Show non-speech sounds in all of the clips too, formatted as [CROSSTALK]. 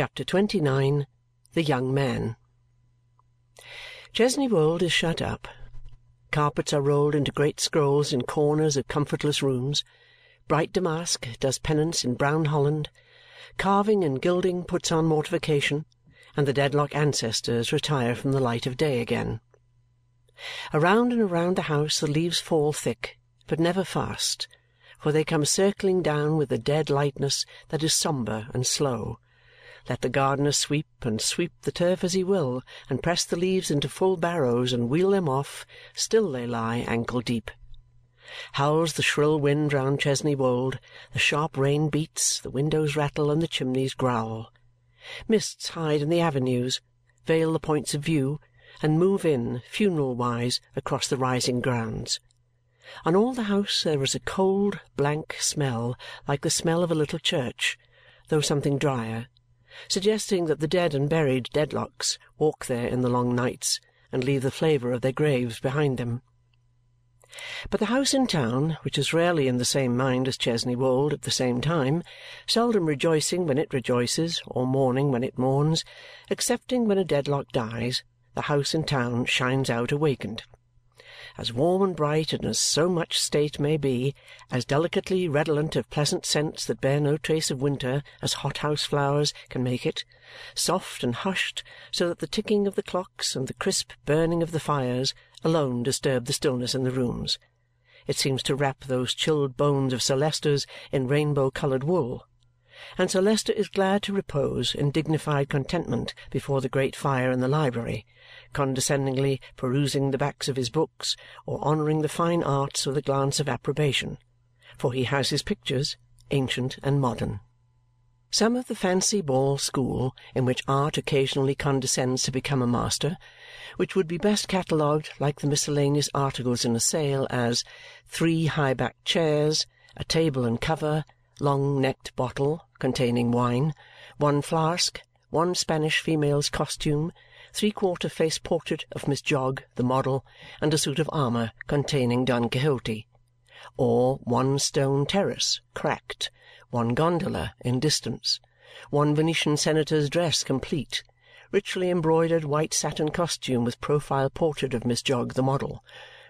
Chapter 29 The Young Man Chesney Wold is shut up. Carpets are rolled into great scrolls in corners of comfortless rooms. Bright damask does penance in brown holland. Carving and gilding puts on mortification, and the Dedlock ancestors retire from the light of day again. Around and around the house the leaves fall thick, but never fast, for they come circling down with a dead lightness that is sombre and slow. Let the gardener sweep and sweep the turf as he will, and press the leaves into full barrows and wheel them off, still they lie ankle deep. Howls the shrill wind round Chesney Wold, the sharp rain beats, the windows rattle, and the chimneys growl. Mists hide in the avenues, veil the points of view, and move in, funeral-wise, across the rising grounds. On all the house there is a cold, blank smell like the smell of a little church, though something drier, suggesting that the dead and buried Dedlocks walk there in the long nights and leave the flavour of their graves behind them. But the house in town, which is rarely in the same mind as Chesney Wold at the same time, seldom rejoicing when it rejoices or mourning when it mourns, excepting when a Dedlock dies, the house in town shines out awakened. As warm and bright and as so much state may be, as delicately redolent of pleasant scents that bear no trace of winter as hothouse flowers can make it, soft and hushed so that the ticking of the clocks and the crisp burning of the fires alone disturb the stillness in the rooms. It seems to wrap those chilled bones of Sir Leicester's in rainbow-coloured wool and Sir Leicester is glad to repose in dignified contentment before the great fire in the library, condescendingly perusing the backs of his books or honouring the fine arts with a glance of approbation, for he has his pictures, ancient and modern. Some of the fancy ball school in which art occasionally condescends to become a master, which would be best catalogued like the miscellaneous articles in a sale as three high-backed chairs, a table and cover, long-necked bottle containing wine, one flask, one Spanish female's costume, three-quarter face portrait of Miss Jogg the model, and a suit of armour containing Don Quixote. Or one stone terrace, cracked, one gondola in distance, one Venetian senator's dress complete, richly embroidered white satin costume with profile portrait of Miss Jogg the model,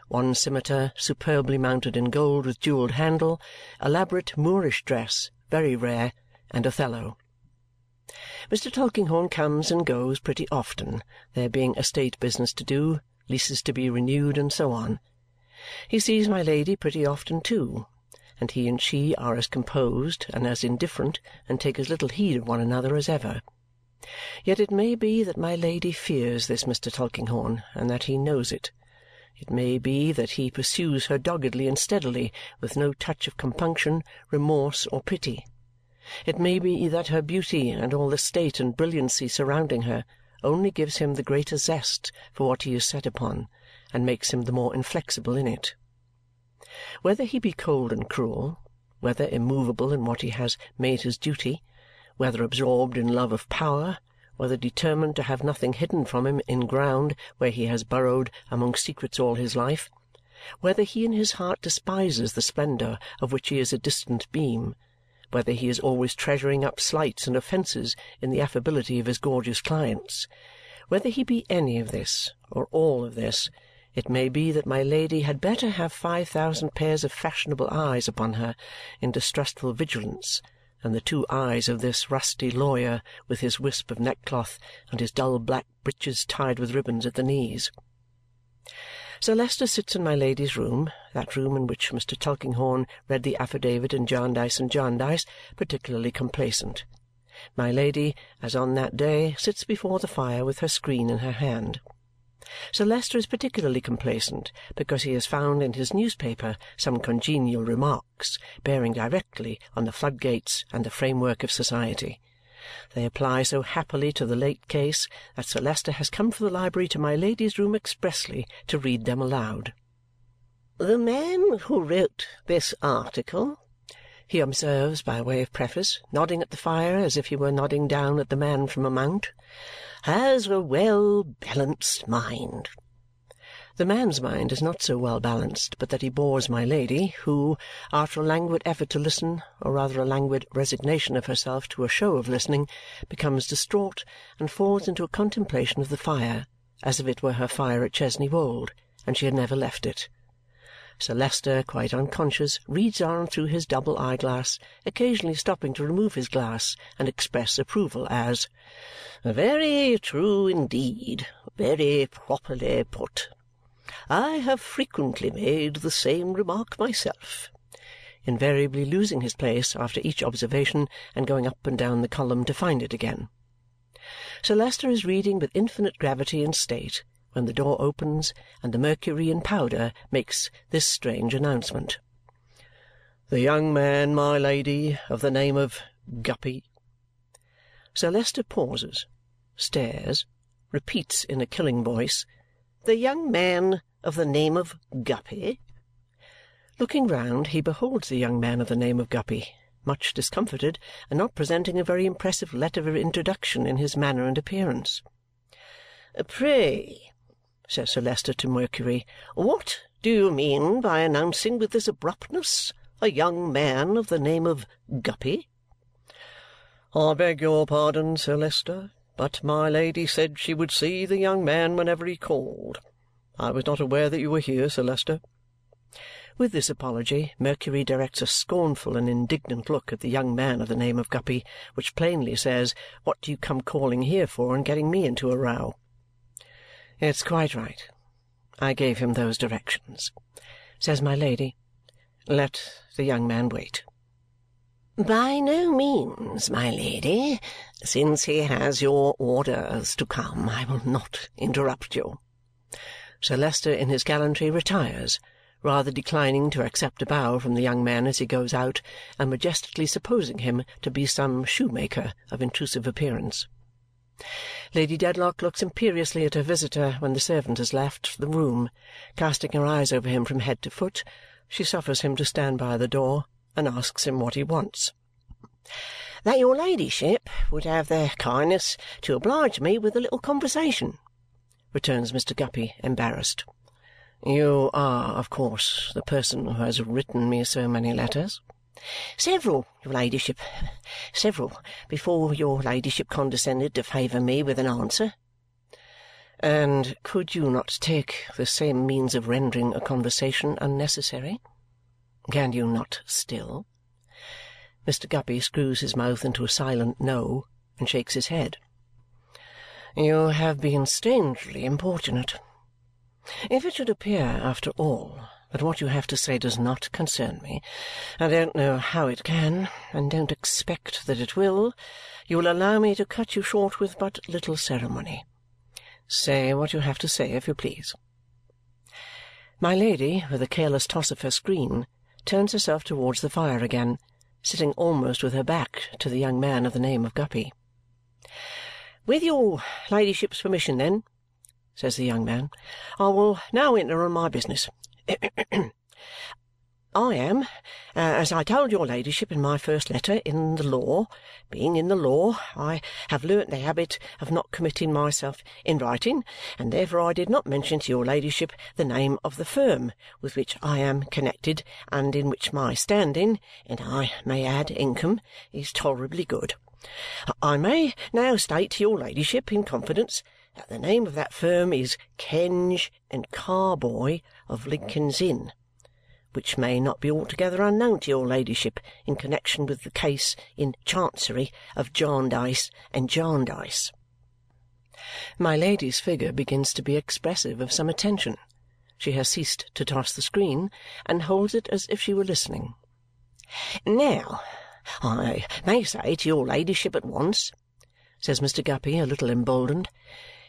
one scimitar superbly mounted in gold with jewelled handle, elaborate Moorish dress, very rare, and Othello. Mr. Tulkinghorn comes and goes pretty often, there being estate business to do, leases to be renewed, and so on. He sees my Lady pretty often too, and he and she are as composed and as indifferent and take as little heed of one another as ever. Yet it may be that my Lady fears this Mr. Tulkinghorn and that he knows it. It may be that he pursues her doggedly and steadily, with no touch of compunction, remorse, or pity. It may be that her beauty and all the state and brilliancy surrounding her only gives him the greater zest for what he is set upon and makes him the more inflexible in it. Whether he be cold and cruel, whether immovable in what he has made his duty, whether absorbed in love of power, whether determined to have nothing hidden from him in ground where he has burrowed among secrets all his life, whether he in his heart despises the splendour of which he is a distant beam, whether he is always treasuring up slights and offences in the affability of his gorgeous clients, whether he be any of this or all of this, it may be that my Lady had better have five thousand pairs of fashionable eyes upon her in distrustful vigilance and the two eyes of this rusty lawyer with his wisp of neckcloth and his dull black breeches tied with ribbons at the knees. Sir Leicester sits in my Lady's room, that room in which Mr. Tulkinghorn read the affidavit in Jarndyce and Jarndyce, particularly complacent. My Lady, as on that day, sits before the fire with her screen in her hand. Sir Leicester is particularly complacent because he has found in his newspaper some congenial remarks bearing directly on the floodgates and the framework of society. They apply so happily to the late case that Sir Leicester has come from the library to my Lady's room expressly to read them aloud. "The man who wrote this article," he observes by way of preface, nodding at the fire as if he were nodding down at the man from a mount, has a well balanced mind. The man's mind is not so well balanced but that he bores my Lady, who, after a languid effort to listen, or rather a languid resignation of herself to a show of listening, becomes distraught and falls into a contemplation of the fire as if it were her fire at Chesney Wold and she had never left it. Sir Leicester, quite unconscious, reads on through his double eye-glass, occasionally stopping to remove his glass and express approval as, "Very true indeed. Very properly put. I have frequently made the same remark myself," invariably losing his place after each observation and going up and down the column to find it again. Sir Leicester is reading with infinite gravity and state when the door opens and the Mercury in powder makes this strange announcement. "The young man, my Lady, of the name of Guppy." Sir Leicester pauses, stares, repeats in a killing voice the young man of the name of Guppy? Looking round, he beholds the young man of the name of Guppy, much discomfited and not presenting a very impressive letter of introduction in his manner and appearance. "Pray," says Sir Leicester to Mercury, "what do you mean by announcing with this abruptness a young man of the name of Guppy?" "I beg your pardon, Sir Leicester. But my Lady said she would see the young man whenever he called. I was not aware that you were here, Sir Leicester." With this apology, Mercury directs a scornful and indignant look at the young man of the name of Guppy, which plainly says, "What do you come calling here for and getting me into a row?" "It's quite right. I gave him those directions," says my Lady. "Let the young man wait. By no means, my Lady. Since he has your orders to come, I will not interrupt you." Sir Leicester in his gallantry retires, rather declining to accept a bow from the young man as he goes out and majestically supposing him to be some shoemaker of intrusive appearance. Lady Dedlock looks imperiously at her visitor when the servant has left the room. Casting her eyes over him from head to foot, she suffers him to stand by the door and asks him what he wants. "That your ladyship would have the kindness to oblige me with a little conversation," returns Mr. Guppy, embarrassed. "You are, of course, the person who has written me so many letters?" "Several, your ladyship. Several, before your ladyship condescended to favour me with an answer." "And could you not take the same means of rendering a conversation unnecessary? Can you not still?" Mr. Guppy screws his mouth into a silent no and shakes his head. "You have been strangely importunate. If it should appear, after all, that what you have to say does not concern me I don't know how it can, and don't expect that it will you will allow me to cut you short with but little ceremony. Say what you have to say, if you please." My Lady, with a careless toss of her screen turns herself towards the fire again, sitting almost with her back to the young man of the name of Guppy. "With your ladyship's permission, then," says the young man, "I will now enter on my business. [CLEARS THROAT] Uh, I am, uh, as I told your ladyship in my first letter, in the law. Being in the law, I have learnt the habit of not committing myself in writing, and therefore I did not mention to your ladyship the name of the firm with which I am connected and in which my standing, and I may add income, is tolerably good. I may now state to your ladyship in confidence that the name of that firm is Kenge and Carboy of Lincoln's Inn which may not be altogether unknown to your ladyship in connexion with the case in Chancery of Jarndyce and Jarndyce." My Lady's figure begins to be expressive of some attention. She has ceased to toss the screen and holds it as if she were listening. "Now, I may say to your ladyship at once," says Mr. Guppy, a little emboldened,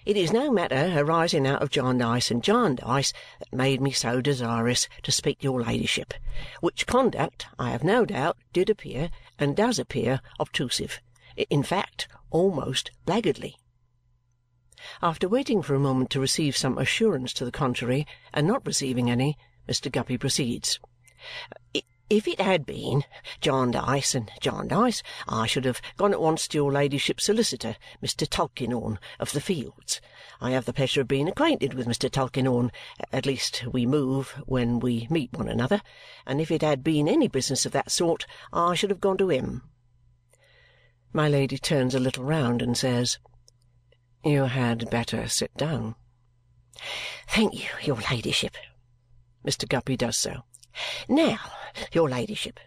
it is no matter arising out of Jarndyce and Jarndyce that made me so desirous to speak to your ladyship, which conduct, I have no doubt, did appear, and does appear, obtrusive in fact, almost blackguardly." After waiting for a moment to receive some assurance to the contrary, and not receiving any, Mr. Guppy proceeds. If it had been Jarndyce and Jarndyce, I should have gone at once to your ladyship's solicitor, Mr. Tulkinghorn of the Fields. I have the pleasure of being acquainted with Mr. Tulkinghorn at least we move when we meet one another and if it had been any business of that sort, I should have gone to him. My Lady turns a little round and says, You had better sit down. Thank you, your ladyship. Mr. Guppy does so. Now, your ladyship.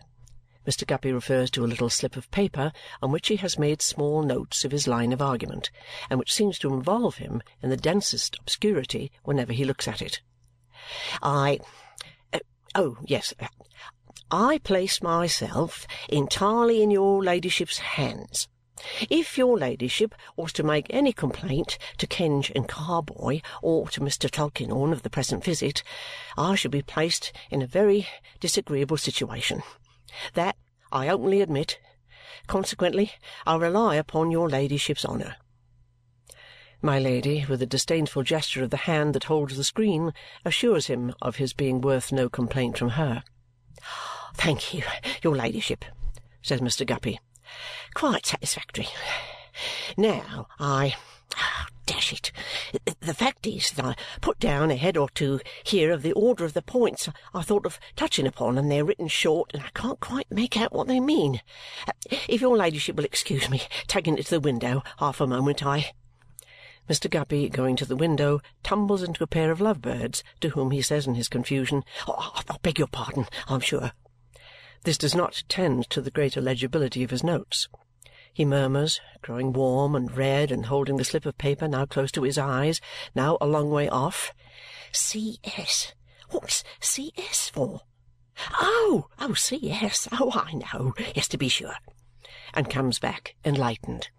Mr. Guppy refers to a little slip of paper on which he has made small notes of his line of argument and which seems to involve him in the densest obscurity whenever he looks at it. I uh, oh, yes. I place myself entirely in your ladyship's hands. If your ladyship was to make any complaint to Kenge and Carboy or to Mr. Tulkinghorn of the present visit, I should be placed in a very disagreeable situation. That I openly admit. Consequently, I rely upon your ladyship's honour. My Lady, with a disdainful gesture of the hand that holds the screen, assures him of his being worth no complaint from her. Thank you, your ladyship, says Mr. Guppy. Quite satisfactory. Now, I oh, dash it. The fact is that I put down a head or two here of the order of the points I thought of touching upon, and they're written short, and I can't quite make out what they mean. If your ladyship will excuse me taking it to the window half a moment, I Mr. Guppy, going to the window, tumbles into a pair of love birds, to whom he says in his confusion, oh, I beg your pardon, I'm sure. This does not tend to the greater legibility of his notes. He murmurs, growing warm and red and holding the slip of paper now close to his eyes, now a long way off, C.S. What's C.S. for? Oh, oh, C.S. Oh, I know. Yes, to be sure. And comes back enlightened.